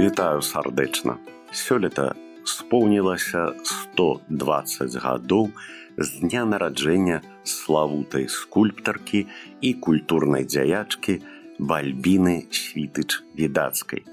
Вітаю сардэчна. Сёлета споўнілася 120 гадоў з дня нараджэння славутай скульптаркі і культурнай дзяячкі бальбіны світыч відацкай.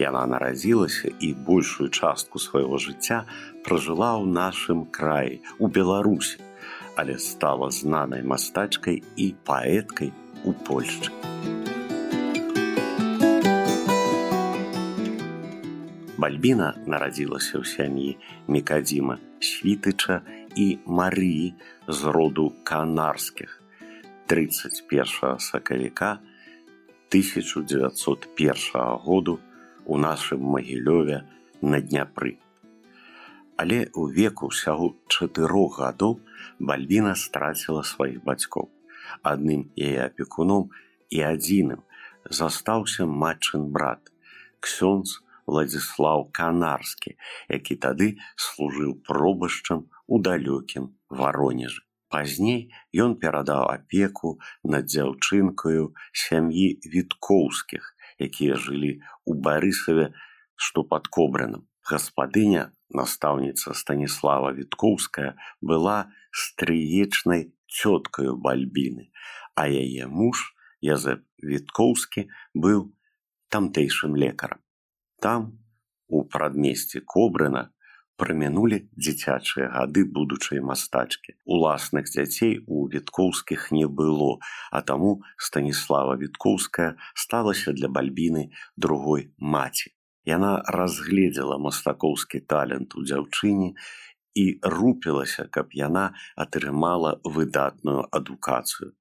Яна нарадзілася і большую частку свайго жыцця пражыла ў нашым краі у Беларусі, але стала знанай мастачкай і паэткай у Польшчы. Бальбіна нарадзілася ў сям'і Мекадзіма Світыча і Марыі з роду канарскіх 31 сакавіка 1901 году у нашым магілёве на дняпры. Але ў веку ўсяго чатырох гадоў Бальбіна страціла сваіх бацькоў. Адным яе апекуном і адзіным застаўся матчын брат, ксёнз Владзіслаў Канарскі, які тады служыў пробашчам у далёкім варонежы. Пазней ён перадаў апеку над дзяўчынкаю сям'і віткоўскіх, якія жылі ў барысаве, што пад кобраным. Гаспадыня, настаўніца Станіслава Віткоўская была стрыечнай цёткаю бальбіны, а яе муж Язэп Віткоўскі быў тамтэйшым лекарам. Там, у прадмесці кобрына, прамінулі дзіцячыя гады будучай мастачкі. Уласных дзяцей у віткоўскіх не было, а таму Станіслава Віткоўская сталася для бальбіны другой маці. Яна разгледзела мастакоўскі талент у дзяўчыне і рупілася, каб яна атрымала выдатную адукацыю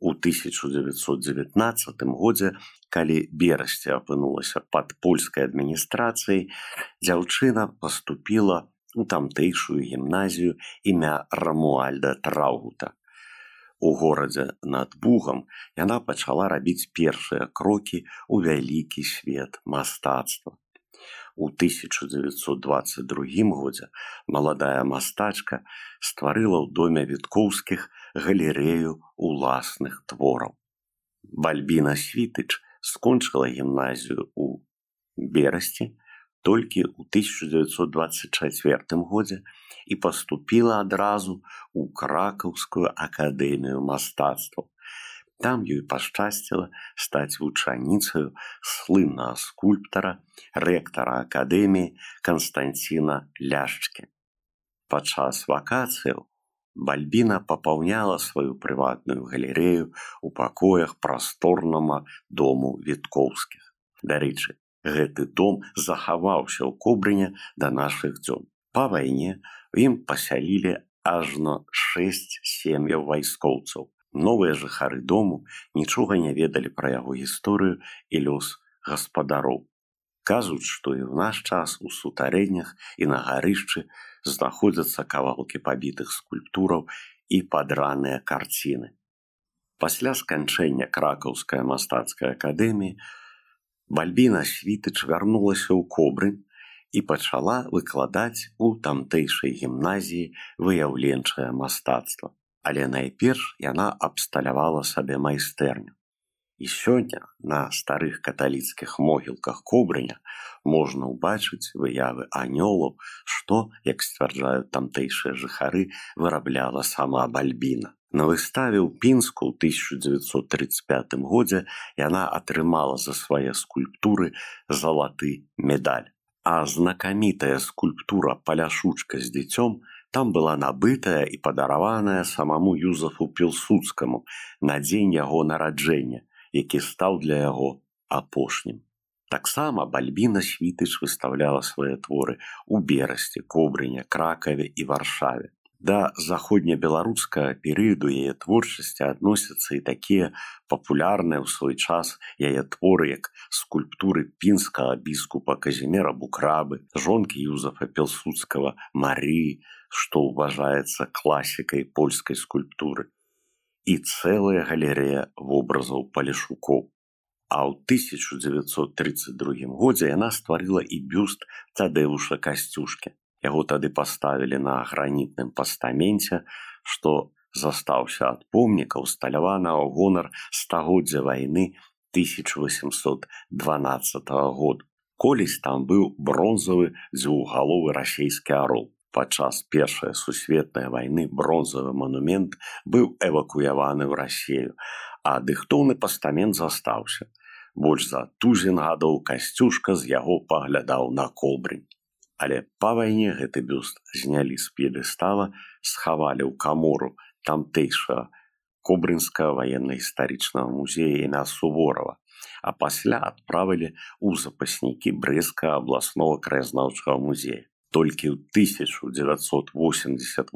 у 1919 годзе калі берасці апынулася пад польскай адміністрацыяй дзяўчына паступіла у тамтэйшую гімназію імя рамуальда траугута у горадзе над бугам яна пачала рабіць першыя крокі ў вялікі свет мастацтва. У 1922 годзе маладая мастачка стварыла ў доме віткоўскіх галерэю уласных твораў. Бальбіна Світыч скончыла гімназію ў берасці толькі ў 1924 годзе і паступіла адразу ў кракаўскую акадэмію мастацтваў. Там ёй пашчасціла стаць вучаніцаю слыннага скульптара, рэктара акадэміі Канстанціна Ляшчкі. Падчас вакацыяў Бальбіна папаўняла сваю прыватную галерэю ў пакоях прасторнама дому віткоўскіх. Дарэчы, гэты дом захаваўся ў кобрыне да нашых дзён. Па вайне ім пасялілі ажно шэсць сем'яў вайскоўцаў. Новыя жыхары дому нічога не ведалі пра яго гісторыю і лёс гаспадароў. Кажуць, што і ў наш час у сутарэннях і на гарышчы знаходзяцца кавалкі пабітых скульптураў і падраныя карціны. Пасля сканчэння кракаўская мастацкая акадэміі бальбіна світыч вярнулася ў кобры і пачала выкладаць у тамтэйшай гімназіі выяўленчае мастацтва, але найперш яна абсталявала сабе майстэрню І сёння на старых каталіцкіх могілках кобрыня можна ўбачыць выявы анёлаў, што, як сцвярджаюць тамтэйшыя жыхары, вырабляла сама бальбіна. На выставе ў пінску ў 1935 годзе яна атрымала за свае скульптуры залаты медаль. А знакамітая скульптура паляшучка з дзіцём там была набытая і падараваная самаму юзафу пілсудскаму на дзень яго нараджэння які стаў для яго апошнім. Таксама бальбіна світыч выставляла свае творы ў берасці, кобрыня, кракаве і варшаве. Да заходнебеларускага перыяду яе творчасці адносяцца і такія папулярныя ў свой час яе творы як скульптуры пінскага біскупа казімера букрабы, жонкі юзафа пелсудскага Марыі, што ўважаецца класікай польскай скульптуры і цэлая галерэя вобразаў палешукоў. А ў 1932 годзе яна стварыла і бюст тадэуша касцюшкі. Яго тады паставілі на гранітным пастаменце, што застаўся ад помніка усталявана ў гонар стагоддзя вайны 1812 году. колись там быў бронзавы дзвюгаловы расійскі арол падчас першай сусветнай вайны бронзавы манумент быў эвакуяваны ў рассею а дыхтоўны пастамент застаўся больш за тузін гадоў касцюшка з яго паглядаў на колбрень але па вайне гэты бюст знялі з п'едэстала схавалі ў камору тамтэйшага кобрынскага ваенна-гістарычнага музея імя суворова а пасля адправілі ў запаснікі брэскага абласнога краязнаўчага музея. Толькі ў 1988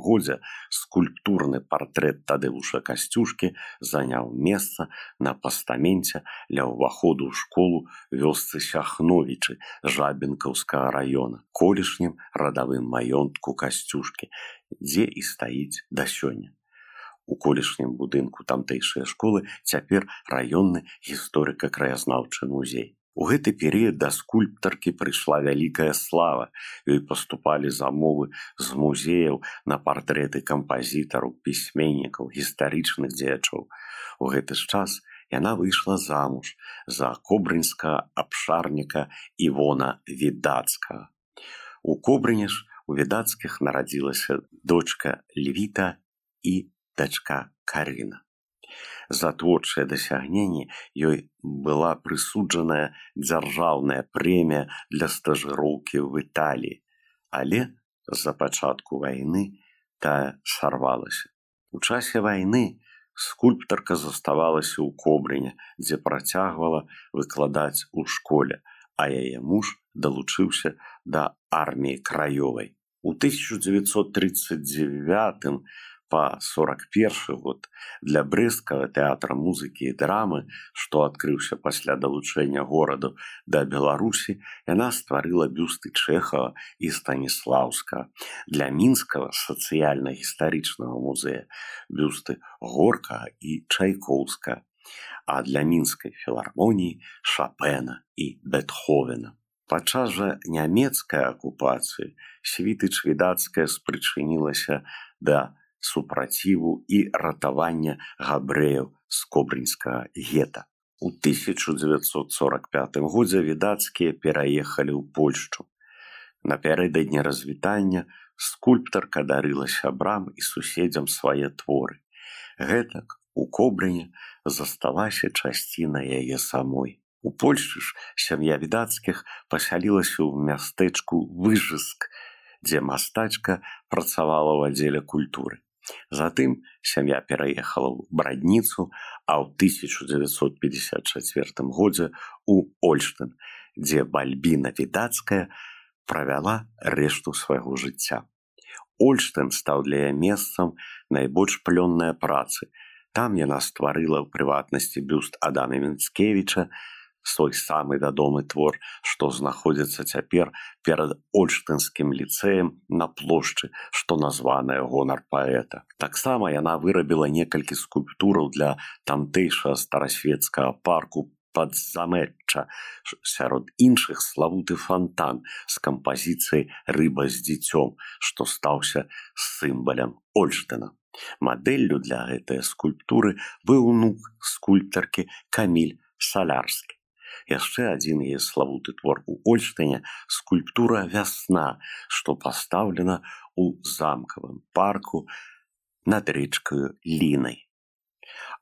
годзе скульптурны партрэт Тадеуша касцюшкі заняў месца на пастаменце ля ўваходу ў школу вёсцы Сяхновічы жабенкаўскага раёна, колішнім радавым маёнтку касцюшкі, дзе і стаіць да сёння у колішнім будынку тамтэйшай школы цяпер раённы гісторыка-краязнаўчы музей. У гэты перыяд да скульптаркі прыйшла вялікая слава. Ёй паступалі замовы з музеяў на партрэты кампазітараў пісьменнікаў гістарычных дзеячоў. У гэты ж час яна выйшла замуж за кобрынскага абшарніка івона відацкага. У кобрыне ж у відацкіх нарадзілася дочка львіта і дачка Карына. За творчае дасягненне ёй была прысуджаная дзяржаўная прэмія для стажыроўкі ў Італіі, але з-за пачатку вайны тая сарвалася. У часе вайны скульптарка заставалася ў кобрыне, дзе працягвала выкладаць у школе, а яе муж далучыўся да арміі краёвай. У 1939 па 41 год для брэскага тэатра музыкі і драмы што адкрыўся пасля далучэння гораду да беларусі яна стварыла бюсты чэхава і станіслаўска. Для мінскага сацыяльна-гістарычнага музея бюсты горка і чайкоўска а для мінскай філармоніі шапена і бетховена падчас жа нямецкай акупацыі світыч відацкая спрычынілася да супраціву і ратавання габрэяў з кобрынскага гета. У 1945 годзе відацкія пераехалі ў Польшчу. Напярэдадні развітання скульптарка дарыла сябрам і суседзям свае творы. Гэтак у кобрыне засталася часціна яе самой. У Польшчы ж сям'я відацкіх пасялілася ў мястэчку выжыск, дзе мастачка працавала ў аддзеле культуры. Затым сям'я пераехала ў брадніцу, а ў 1954 годзе у Ольштын, дзе бальбіна відацкая правяла рэшту свайго жыцця. Ольштын стаў для яе месцам найбольш плённыя працы. Там яна стварыла ў прыватнасці бюст Адама Мінскевіча, свой самы вядомы твор, што знаходзіцца цяпер перад ольштынскім ліцэем на плошчы, што названая гонар паэта. Таксама яна вырабіла некалькі скульптураў для тамтэйшага старасветскага парку пад замэтча сярод іншых славуты фонтан з кампазіцыяй рыба з дзіцём, што стаўся сімбалем Ольштына. Мадэллю для гэтай скульптуры быў унук скульптаркі каміль салярскі яшчэ адзін яе славуты твор у ольштыне скульптура вясна што пастаўлена ў замкавым парку над рэчкаю лінай.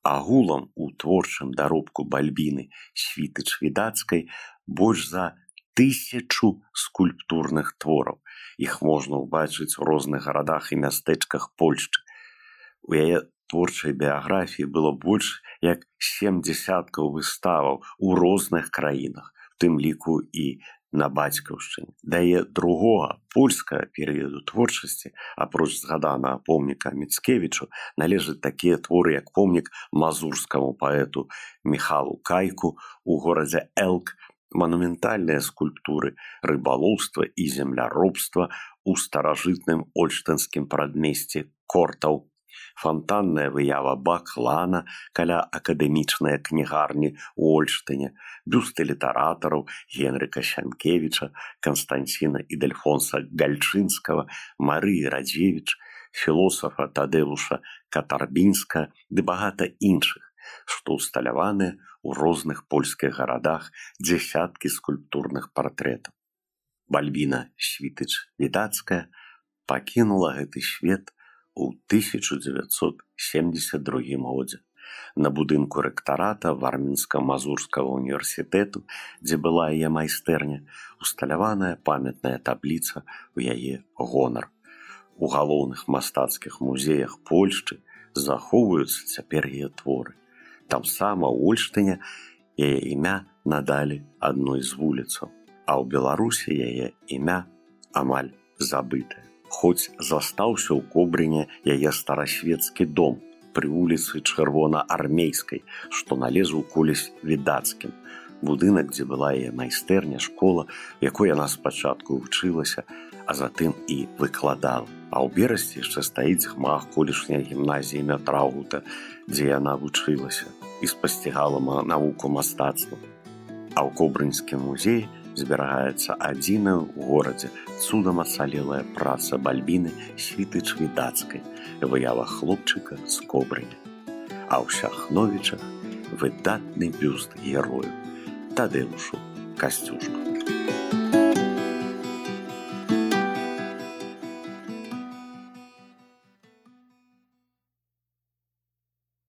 Агулам у творчым даробку бальбіны світыч відацкай больш за тысячу скульптурных твораў. Іх можна ўбачыць у розных гарадах і мястэчках польшчы. У яе творчай біяграфіі было больш як сем десяткаў выставаў у розных краінах тым ліку і на бацькаўшчыне. Дае другога польскага перыяду творчасці апроч згаданага помніка міцкевічу належаць такія творы як помнік мазурскаму паэту михалу кайку у горадзе элк манументальныя скульптуры рыбалоўства і земляробства у старажытным ольштанскім прадмесці кортаў фонтанная выява баклана каля акадэмічнай кнігарні у ольштыне бюсты літаратараў генрыка сянкевіча константина і дельфонса гальчынскага марыі радзевич філосафа тадэуша катарбінска ды багата іншых што ўсталяваныя у розных польскіх гарадах дзясяткі скульптурных партрэтаў. Бальбіна Світыч Відацкая пакінула гэты свет у 1972 годзе. На будынку рэктарата вармінска-мазурскага універсітэту, дзе была яе майстэрня, усталяваная памятная табліца ў яе гонар. У галоўных мастацкіх музеях Польшчы захоўваюцца цяпер яе творы. Там сама ў Ольштыне яе імя надалі адной з вуліцаў, а ў Беларусі яе імя амаль забытае. Хоць застаўся ў кобрыне яе старасвецкі дом пры вуліцы чырвонаармейскай, што налезу колісь відацкім. Будынак, дзе была яе майстэрня школа, якой яна спачатку вучылася, а затым і выкладала. А ў берасці яшчэ стаіць гмах колішняй гімназіі мятраута, дзе яна вучылася і спасцігала навуку мастацтва. А ў кобрынскім музеі зберагаецца адзіная ў горадзе цудам ацалелая праца бальбіны світыч відацкай, выява хлопчыка з кобрыня. А ў сяхновічах выдатны бюст герою, тады ўшу касцюшку.